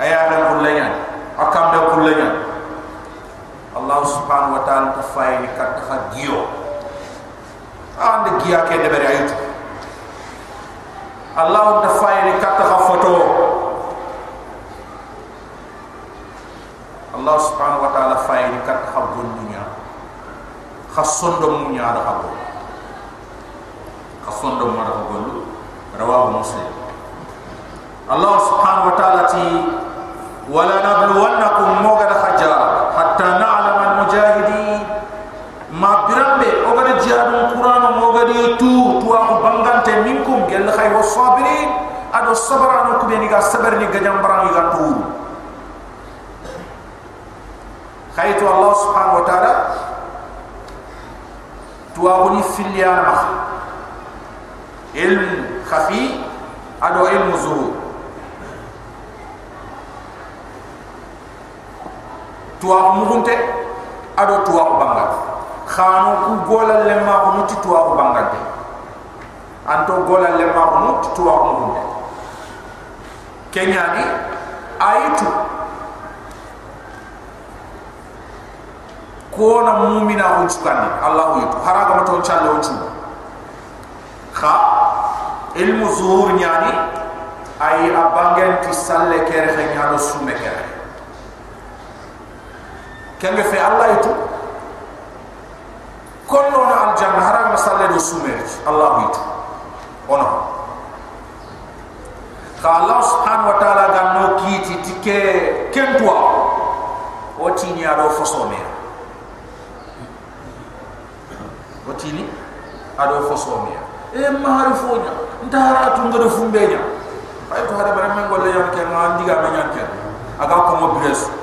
aya ga kullanya akam da kullanya allah subhanahu wa ta'ala ta fay ni kat ha giyo ande giya ke de bari ayatu allah ta fay ni kat ha foto allah subhanahu wa ta'ala fay ni kat ha gondunya khasondo munya da ha gondu khasondo mu da ha gondu rawahu muslim. Allah subhanahu wa ta'ala ti wala nabluwannakum mogada khajara hatta na'lam al mujahidin ma birambe ogada jihadun qur'an mogadi tu tu aku bangante minkum gel khay was sabirin ado sabranu kubeni ga sabar ni gajam barang ga tu khaytu allah subhanahu wa ta'ala tu aguni filyana ilm khafi ado ilmu zuhur tuwa mugunte ado tuwa ko bangal khano ku gola lemma ko muti tuwa ko bangal de anto gola lemma ko muti tuwa ko mugunte kenya ni aitu ko na mu'mina ko chukani allah yitu haraga mato challo chu kha ilmu zuhur nyani ay abangen ti salle kere khanyalo sume kere kenge fe allah itu kollo na al janna haram masalle do sumer allah itu ono ka allah subhanahu wa taala ga kiti tike kentwa o tini ado fosome o tini ado fosome e marifonya ndara tu ngado fumbenya ay to hada bare men golle yam ken ndiga me nyan ken aga ko mo bresu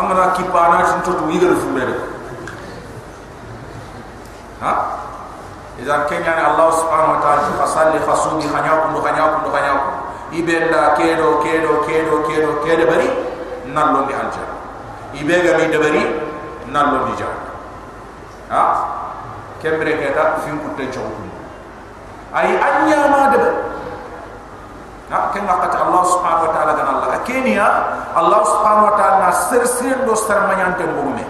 angana kipana tin to wigar fumbere ha? Idan kenya ni allah subhanahu wa ta'ala fasalli fasumi khanya kundu khanya kundu khanya kundu ibenda kedo kedo kedo kedo kedo bari nallo mi alja ibega mi dabari nallo mi ja ha? Kembre keta fin kutte chawku ay anya ma dabar ha? Ken ngakati allah subhanahu wa ta'ala gan allah kenya allah subhanahu wa ta'ala sir do sar manyante mbume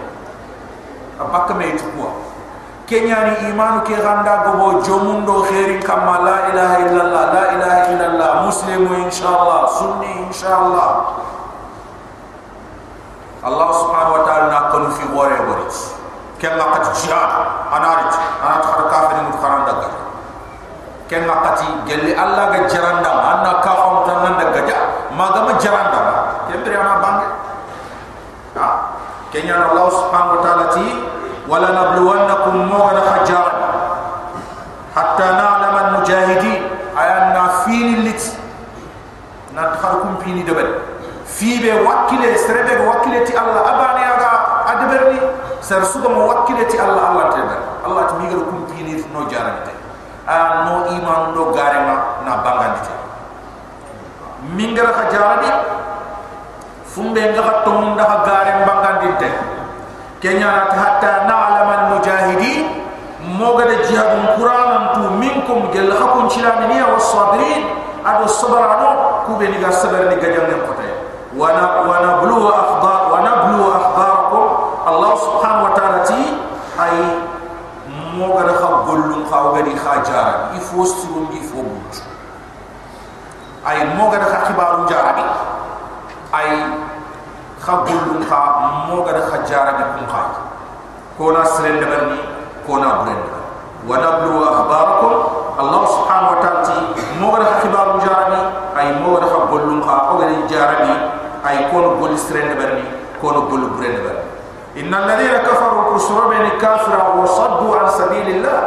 abak me tukwa kenya ni imanu ke ganda gobo jomundo khairi kama la ilaha illallah la ilaha illallah muslimu inshallah sunni inshallah allah subhanahu wa ta'ala na kono fi wore wore ken ngakati jihad anarit anat khara kafirin mutkaranda gar ken ngakati gelli allah ga jaranda anna ka fam tan nan daga ja magama jaranda kembere ana bange ha? Kenya allah subhanahu wa ta'ala ti wala nabluwannakum mu'ana hajar. Hatta na'lam al mujahidin ayanna fini lit. Na kharkum fini debel fi be wakile serebe wakile ti allah. Abane aga adberni ser suga mo wakile ti allah allah tebe allah ti migal kum fini no jarante a no iman do garema na bangandite mingara ka jarabi fumbe nga ka tongun da gare bangandite kenya na hatta na'lam al mujahidin moga de jihad qur'an tu minkum gel hakun chilaminiya was sabirin ado sabarano ku be ni ga sabar ni gajal ne kote. Wana wana blu akhbar wana blu akhbarakum allah subhanahu wa ta'ala ti ay moga da khabullum khawga di khajara ifo suru ifo but ay moga da khibaru jarabi ay khabullum kha moga da khajara di kum khay kona sren de barni kona buren wa nablu akhbarakum allah subhanahu wa ta'ala ti moga da khibaru jarabi ay moga da khabullum kha o ga jarabi ay kono gol sren de barni kono gol buren de barni إن الذين كفروا كسروا بين كافر وصدوا عن سبيل الله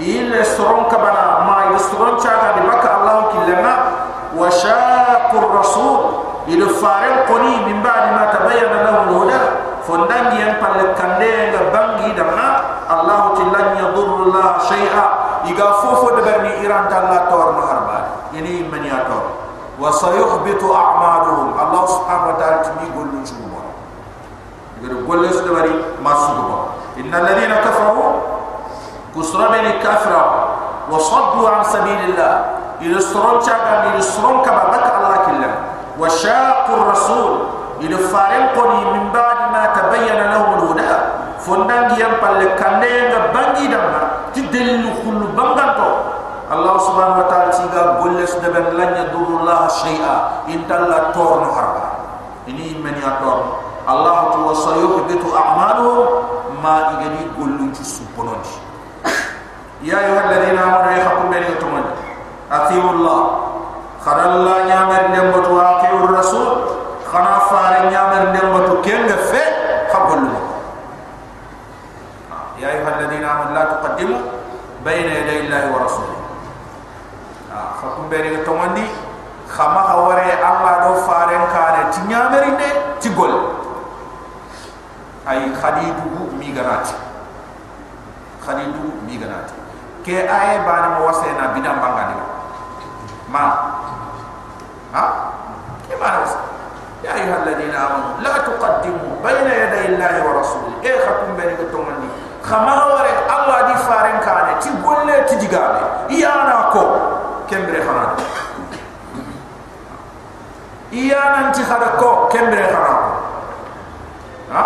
إلا يسترون كبنا ما koni min baadi ma tabayyana lahu huda fondangi yang palle kande nga bangi da ma allah ta la shay'a iga fofo de berni iran ta la tor no harba yani man ya tor wa sayuhbitu a'maluhum. Allah subhanahu wa ta'ala tmi golu jumo iga de golle su de bari masugo ba inna alladhina kafaru kusra kafra wa saddu an sabilillah. Ila sronta ga ila bak allah killa. وشاق الرسول إذا فارن قني من بعد ما تبين لهم الهدى فندان يام بل كندين بانجي دما تدل كل بانغانتو الله سبحانه وتعالى سيغا بولس دبن لن يضر الله شيئا إن تلا تورن حربا إني من يطور الله تو سيحبط أعمالهم ما إغني قلن تسبنون يا أيها الذين آمنوا يحكم بين يتمنى أثيروا الله خر الله نعمر نعمت واقع آمنوا لا تقدموا بين يدي الله ورسوله فكم بين يتمنى خما هوري الله دو فارن كان تنعمر نه تقول أي خديدو ميغنات خديدو ميغنات كي آية بان موسينا بدان بانغاني ما ها كما نوصل يا أيها الذين آمنوا لا تقدموا بين يدي الله ورسوله إيه خطم بينك khamara wore allah di faren kane ti golle ti digale iyana ko kembre khana. Iyana ti khada ko kembre khana. Ha?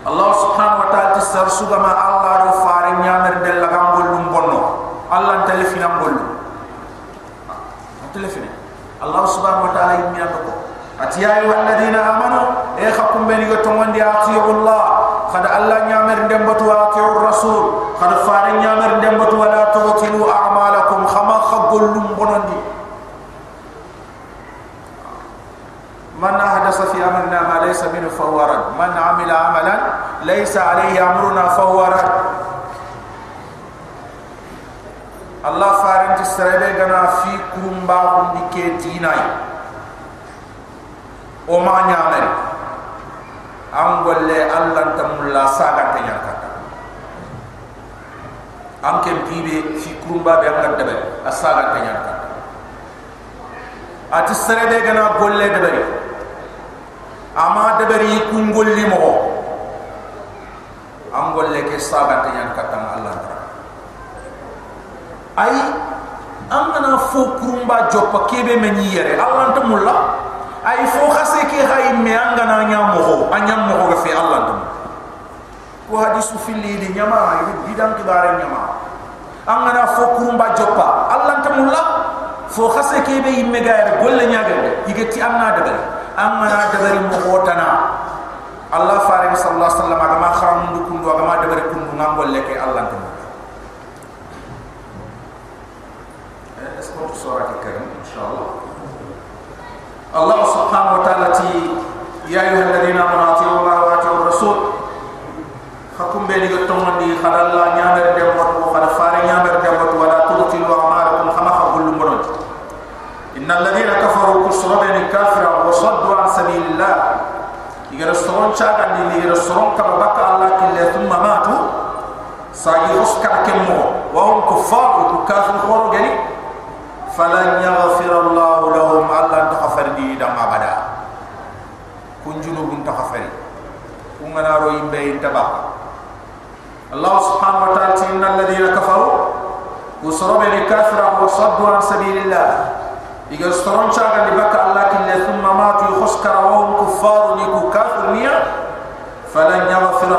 Allah subhanahu wa ta'ala ti sar sugama allah do faren nyamer del la gam bonno. Allah tan fi nam allah subhanahu wa ta'ala yimi ko. يمي أنكو أتيا أيها الذين آمنوا إيه خكم بني يتمون دي أطيعوا الله خد الله نعمر دمبت وأطيعوا الرسول خد فارن نعمر دمبت ولا تغتلوا أعمالكم خما خقل لنبنون دي من أحدث في أمرنا ما ليس منه فهو رد من عمل عملا ليس عليه أمرنا فهو رد Allah farin ti serebe gana fi kurumba kum di ke dinai o ma nyamel am golle Allah tamulla saga te nyakata am ke bibe fi kurumba be ngar debe asaga te nyakata ati serebe gana golle debari ama debari kun golli mo. Am golle ke saga te nyakata Allah. Taala ay amana fo kurumba joppa kebe meni yere. Allah ta mulla ay fo khase ke hay me angana nya moho anya moho ga fi allah ta ko hadisu filli di nyama yi bidam kibare nyama angana fo kurumba joppa allah ta mulla fo khase kebe yimme ga yere golle nya ga yigeti amna daga amana daga moho tana allah faring sallallahu alaihi wasallam agama kharam ndu kundu agama daga kundu ngambolle ke allah ta mulla اسمه سورة الكريم إن شاء الله الله سبحانه وتعالى يا أيها الذين آمنوا أطيعوا الله وأطيعوا الرسول. حكم بين يتومن دي خد الله نعمر دموت وخد فار نعمر دموت ولا تبطلوا أعمالكم خما خبل مرد إن الذين كفروا كسر بين كافر وصدوا عن سبيل الله. يرسلون شاكا كما بكى الله كله ثم ماتوا ساجي خسكا وهم كفار وكافر خورو فلن يغفر الله dan ma bada. Kun junubun ta khafari kun ana ro yimbe taba Allah subhanahu wa ta'ala tinna alladhina kafaru usrabu li kathra wa saddu an sabilillah. Iga storon chaga di bakka Allah kin la thumma matu khuskara wa hum kuffar ni niya falan yaghfir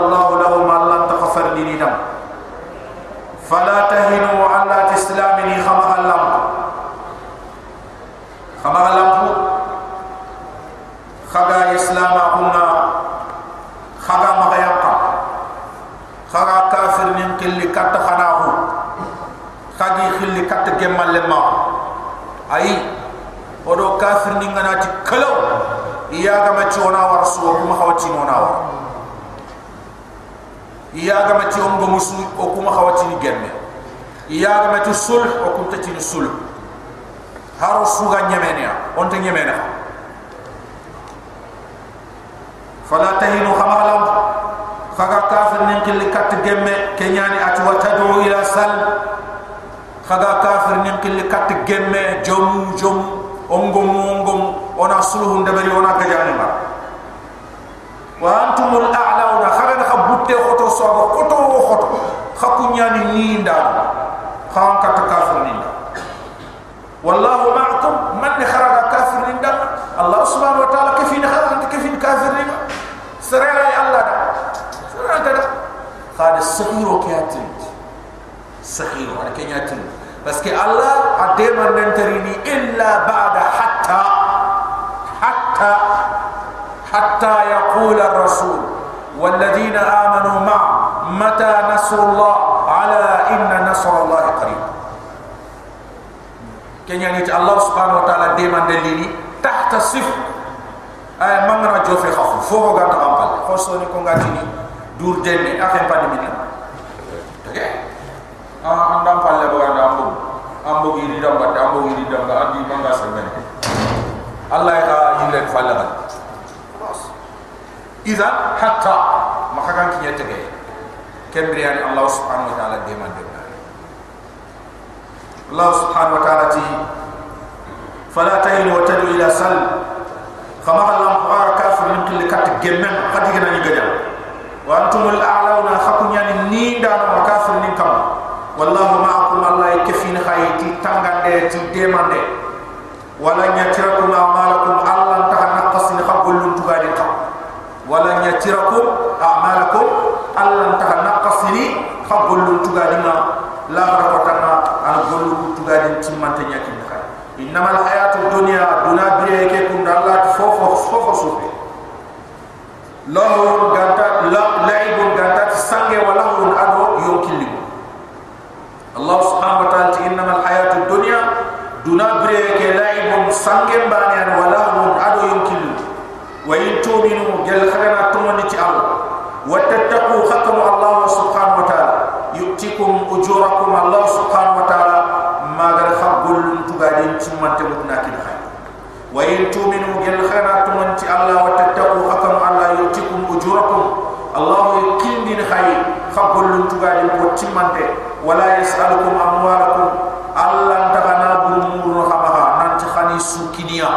iyaga metu sul o kunta tin sul haro suga nyamenia onta nyamena fala tahinu khamalam faga kafir nin kil kat gemme kenyani atu watadu ila sal. Faga kafir nin kil kat gemme jom jom ongom ongom ona suluhu ndabari ona gajani ma wa antumul a'launa khagana khabutte khoto soga khoto khoto. Khakunyani ninda khagana خان كت كافر نيندا والله معكم من خرج كافر نيندا الله سبحانه وتعالى كفين خرج انت كفين كافر نيندا سرع لي الله سرع انت دا خاد السخير وكياتين سخير وانا كياتين بس كي الله عدير من ننتريني إلا بعد حتى حتى حتى يقول الرسول والذين آمنوا معه متى نصر الله الله سبحانه وتعالى ديما دليلي تحت صف اي من راه جوفي خافو فوقو غاتا قبل خصوصا كون غاتي دور ديني اخي بان ميني اه اندام فالي بو اندام بو امبو غيري دام بات امبو غيري دام غادي ما غاس من الله يغا يلك فالي غات خلاص اذا حتى ما كان كي يتكي كبريان الله سبحانه وتعالى ديما دليلي الله سبحانه وتعالى تي fala tayinu wa tadu ila sal. Kama Allah qara kafir min kulli kat gemmen khadi gina ni gadam wa antum al a'launa khakunya ni ninda no kafir ni kam. Wallahu ma'akum Allah yakfin khayti tangande ti demande wala nyatirakum a'malakum. Allah ta naqasin khabul tugadi kam. Wala nyatirakum a'malakum. Allah ta naqasini khabul tugadi ma. La barakatana al golu tugadi timante nyakin khay innamal hayatud dunya dunya biye ke kun Allah fofo fofo sufi lahu ganta la laibun ganta sange wala hun ado yokili Allah subhanahu wa ta'ala innamal hayatud dunya duna bre ke laibun sange bani an wala hun ado yokili wa in tu'minu gel khana tumani ti Allah wa tattaqu hakum Allah tugadin tumante mutna kin khay وإن تؤمنوا جل خيرات من الله وتتقوا حكم الله يؤتكم أجوركم الله يقيم دين خير خبر لنتقال وتمنت ولا يسألكم أموالكم الله انتغنا بمور رحمها ننتخني سوكينيا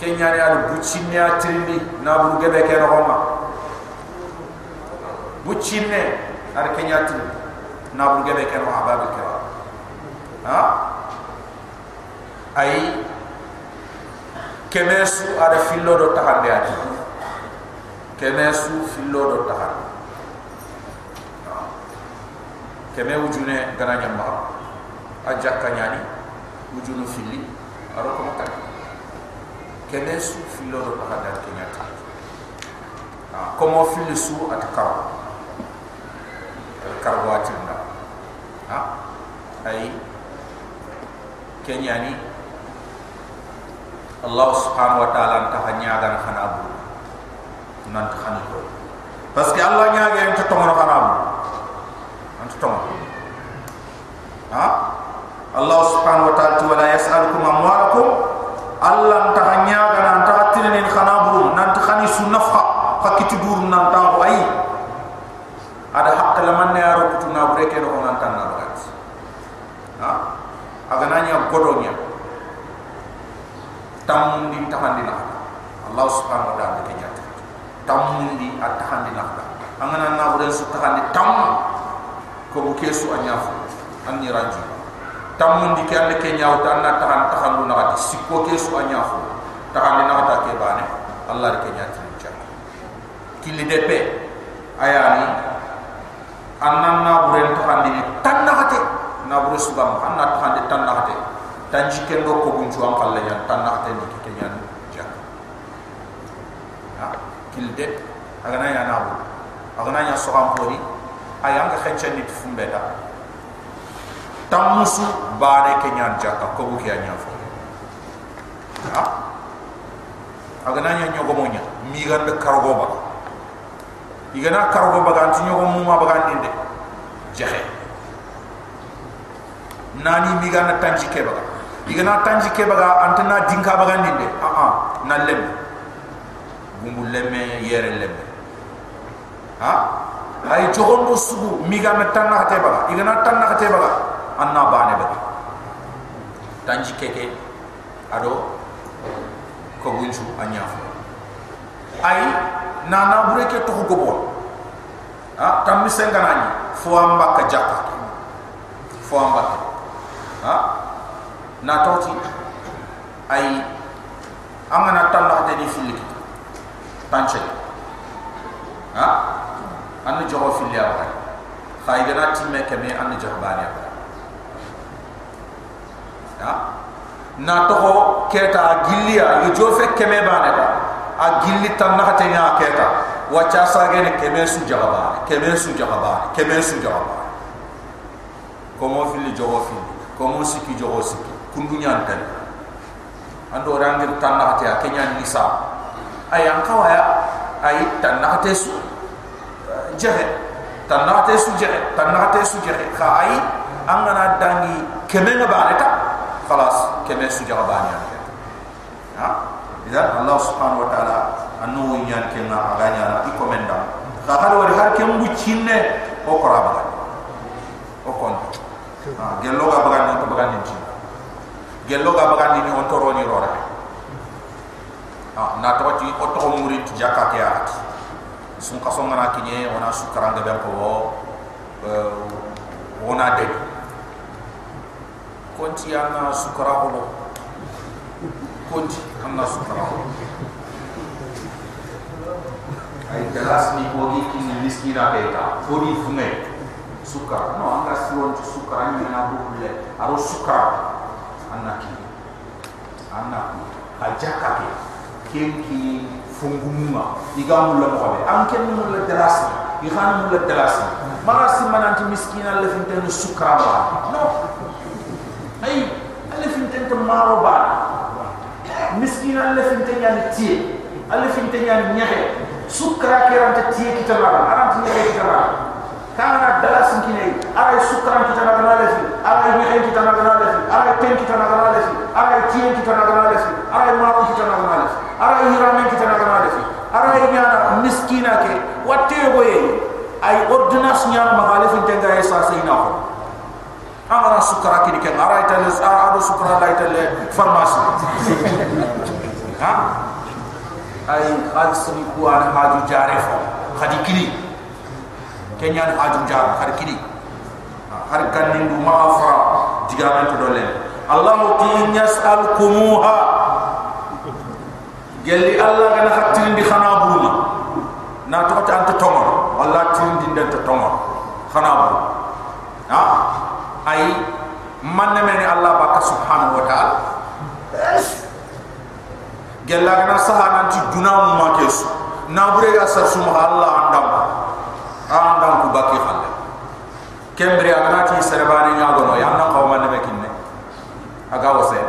kenyani al buccinne atrindi na bu gebe ke roma buccinne ar kenyati na bu gebe ke roma babu kira ha? Ay kemesu ada fillo do tahande ati kemesu fillo do tahande keme wujune gana nyamba. Aja kanyani wujunu filli aro ko makka kemesu fillo do tahande ati kenyata ah komo filli su at kar kar watinda ha? Ay kenyani Allah subhanahu wa ta'ala ta hanya gan khanabu nan ta khani ko parce que Allah nya ga ta tomo khanabu an ta tomo ha? Allah subhanahu wa ta'ala wala yas'alukum amwalakum Allah ta hanya gan ta tinin khanabu nan ta khani sunafha fakiti dur nan ta ko ay ada hak laman ne yaro kutuna bureke no nan tan na bagat ha aga nanya godonya tamundi tahandi na Allah subhanahu wa ta'ala kenya tamundi atahandi na angana na bude su tahandi tam ko bu kesu anyafu anni ranju tamundi ke ande kenya wa tanna tahan tahandu na ati sikko kesu anyafu tahandi na ta ke bane Allah kenya tinja kili depe ayani annan na bude tahandi tanna hate na bude subam anna tahandi tanna hate tanji kendo ko bunju am kala ya tanna te ni ke nyan ja ha kilde agana ya nabu agana ya so am pori ayanga khencha ni fumbe da tamusu bare ke nyan ja ko bu ke nya fo ha agana nya nyogo monya mi ganda kargo ba igana kargo ba ganti nyogo muma ba gandinde jahe. Nani mi ganda tanji ke ba igana tanji ke baga antena dinka baga ndinde a a na lem bumbu lemme yere lemme. Ha? Ay jogondo sugu mi ga na tanna hate baga. Igana tanna hate baga anna bane baga. Tanji keke ado ko bunju anya ay na na bureke to ko bo ha? Tammi senganani fo amba ka jakka fo amba ha? Na tawti ay amana tan la de fili tanche ha? An jogo fil ya ba khay gana timme keme an jahbani ba na to keta gilliya yu jofe keme ba ne ba a gilli tan na hate nya keta. Wacha sa gene keme su jahaba keme su jahaba keme su jahaba ko mo fil jogo fil ko mo siki jogo siki kundu nyan tan ando rangir tan na hate kenya nisa ay an kawaya ay tan na hate su jahe tan na hate su jahe tan na hate su jahe kha ay angana dangi keme na ba ta خلاص كما سجر بانيا إذا الله سبحانه وتعالى أنو إيان كما أغانيا إيكم إندا خاهل ورهار كم بچين أو قرابة أو كون جلوغا بغان نوتو بغان نمجين جلوغا بغان نمي أنتو روني رورا ناتو تي أتو موري تي جاكا تي آت سنقصو مراكي ني ونا شكران دبان كو ونا دبان konti anna sukara ko konti anna sukara ko ay galas ni bogi kin miskina beta bodi fume sukara no anga siwon ti sukara ni na bulle aro sukara anna ki anna ki hajaka ke ken ki fungumuma igamu la mo an ken mo la dalasi ikhan mo la dalasi marasi mananti miskina la fintenu sukara no ay alle fin tente maro ba miskin alle fin tente nyani tie alle fin tente nyani nyahe sukra kiranta tie kitara arant nyahe kitara kana dalas kine ara sukra kitara gana lefi ara nyahe kitara gana lefi ara ten kitara gana lefi ara tie kitara gana lefi ara maro kitara gana lefi ara hiramen kitara gana lefi ara nyana miskina ke watte boye ay ordonnance nyana magalefin tenga esa sayna ko amara sukara kini ken ara ita le ara ado sukara la ita le pharmacie ha? Ay khadi sini ku an haju jare fo khadi kini kenya haju jare khadi kini har kan nindu ma afra diga man to dole allah ti yasalkumuha gelli allah gana khatin di khana buma na to ta anta tomor allah tin din den to tomor khana bu ha ay man ne meni allah baka wa ta'ala gella gana saha nanti duna ma kesu na bure ga sar sum allah andam. Andam ku baki khalle. Kembre agana ti serebani nya gono ya nan ko man ne mekinne aga wose.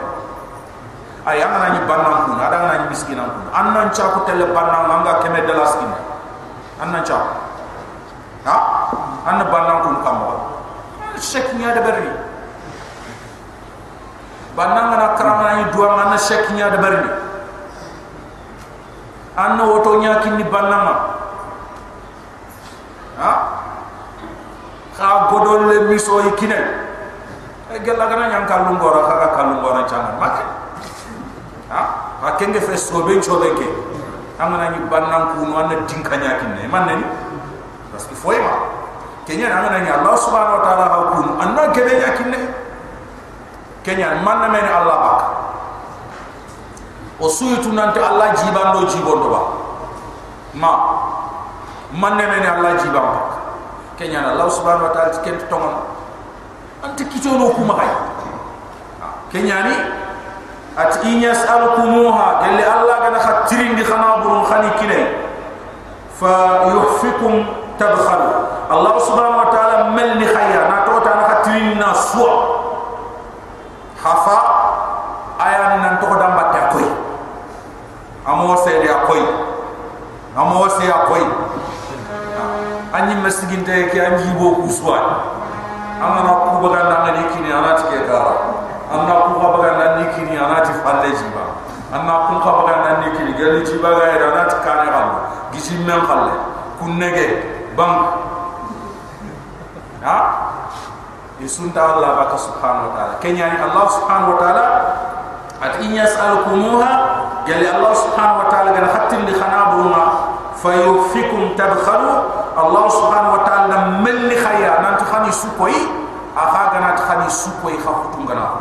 Ay amana ni bannan ku ada na ni miskinan ku annan cha ku tele bannan anga keme de la skin annan cha ha? Annan bannan ku kamo shek nya de berni bannan na karama ni duwa manna shek nya de berni anna woto nya kinni bannan ha? Ka godol le miso ikine. E gella gana nyam kallu ngora ka kallu ngora changa make ha ha? Kenge fe so be cho be amana ni bannan ku no anna dinka nya kinne man ne parce que foyma kenya amana ni allah subhanahu wa ta'ala ha ku anna kebe nya kinne kenya man na men allah bak. O suytu nante allah jibando jibondo ba ma man ne men allah jibam bak. Kenya allah subhanahu wa ta'ala tiket tongon. Ante kitono kuma kay kenya ni at inyas alkumuha gelli allah gana khatirin di khana burun khani kine. Fa yuhfikum tabkhalu. Allah subhanahu isunta allah baka subhanahu wa ta'ala. Kenya ni allah subhanahu wa ta'ala at in yas'alukumuha gali allah subhanahu wa ta'ala gana hatin li khanabuma fayufikum tabkhalu allah subhanahu wa ta'ala melli khaya. Nan to khani sukoy aha gana to khani sukoy khafutum gana?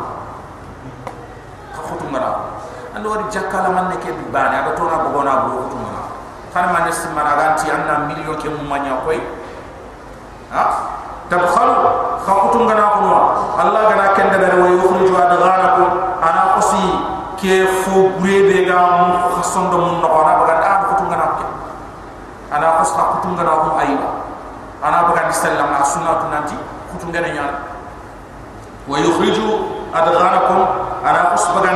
Khafutum gana? Ando wari jakala man ne ke bani aba to na bogona bo khutum gana? Kan man nesti managanti anna million ke mum manya koy ha? Tabkhalu khakutun gana kunu Allah gana kende bere wa yukhriju ad ghanakum ana qasi ke fo bure be ga mu khasan do mun nokara baga ta khutun gana ke ana qas khakutun gana ko ayba ana baga disalla ma sunnatu nanti khutun gana nyaa wa yukhriju ad ana qas baga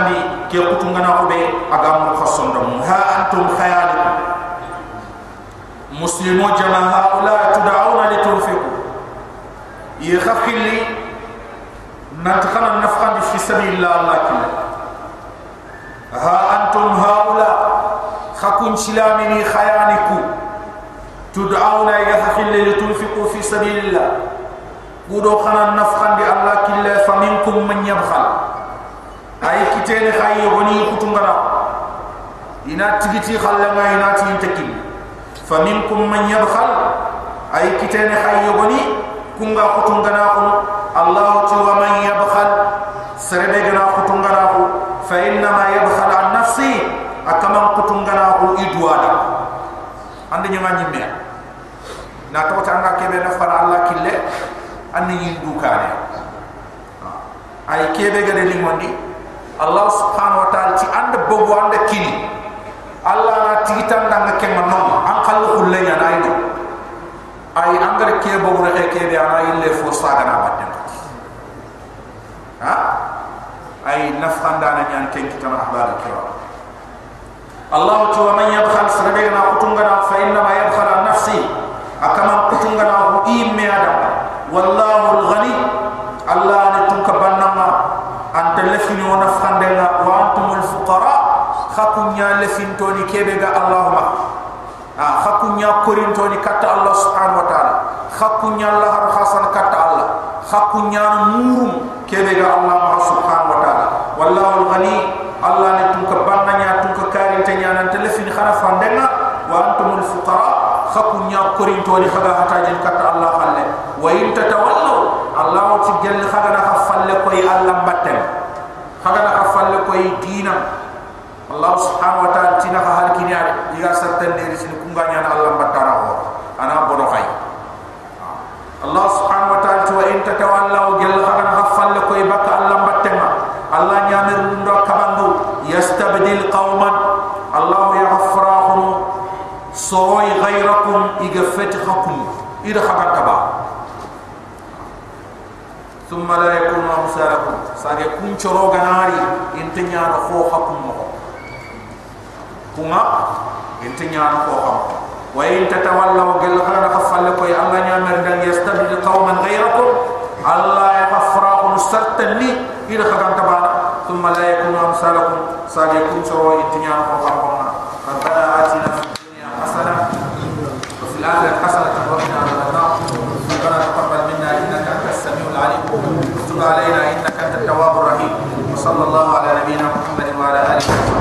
ke khutun gana ko be aga mu khasan do mun. Ha antum khayalukum muslimu jama'a ulai يخفل نتخنا النفقا في سبيل الله الله كله ها أنتم هؤلاء خكون شلامني خيانكو تدعون يخفل لتنفقوا في سبيل الله قدو خنا النفقا دي الله كله فمنكم من يبخل أي كتين خي غني كتنغرا إنا تجتي خلنا إنا تينتكين فمنكم من يبخل أي كتان kunga kutungana kun Allah tuwa man yabkhal. Serebe gana kutungana ku. Fa inna ma yabkhal an nafsi. Akama kutungana ku idwana ande nyama nyimbe na to tanga kebe na fara Allah kille. Ande yindu kare ay kebe gade ni Allah subhanahu wa ta'ala ti ande bogo ande kini. Allah na tigitanga ngake manoma. Akalu kullenya na idwana ay angar ke bo re ke be ana ille fo saga na ha? Ay nafkan da na nyan ken kitam ahbar kira. Allah tu wa man yabkhal sarabe na kutunga na fa inna ma yabkhal an nafsi. Akama kutunga na hu imme adam. Wallahu al-ghani Allah ne tunka bannama anta lafini wa nafkan de wa antumul fuqara. Khakunya le fintoni kebe ga allahumma ah khakunya korintoni katta allah subhanahu wa taala. Khakunya allah har khasan katta allah. Khakunya murum kebe ga allah subhanahu wa taala. Wallahu alghani allah ne tun ka bannanya tun ka karin tanya nan telefin khara fandenga wa antumul fuqara. Khakunya korintoni khaga hataje katta allah khalle wa in tatawallaw allah ti gel khaga na khafalle koy allah batten. Khaga na khafalle koy dinam. Allah subhanahu wa ta'ala tina ka hal kini ari diga sartan diri sini kunga nya na Allah batara ho ana bono khay Allah subhanahu wa ta'ala tuwa in tatawalla wa gel khana hafal ko ibaka Allah batema Allah nya mer ndo kabandu yastabdil qauman Allah yaghfirahum soy ghayrakum igafat khakum ida khabar taba ثم لا يكون امثالكم ساجكم شرو غناري انتنيا خو حكم مخو kunga inte nyaano ko xam wa in tatawallaw gel khana khafal ko ya allah nyamar dan yastabdil qauman ghayrakum allah yaghfirakum sartani ila khagan tabana thumma la yakunu amsalakum sajikum sawa inte nyaano ko xam ko ربنا آتنا في الدنيا حسنة وفي الآخرة حسنة وقنا عذاب النار ربنا تقبل منا إنك أنت السميع العليم وتب علينا إنك أنت التواب الرحيم وصلى الله على نبينا محمد وعلى آله وصحبه أجمعين سبحان ربك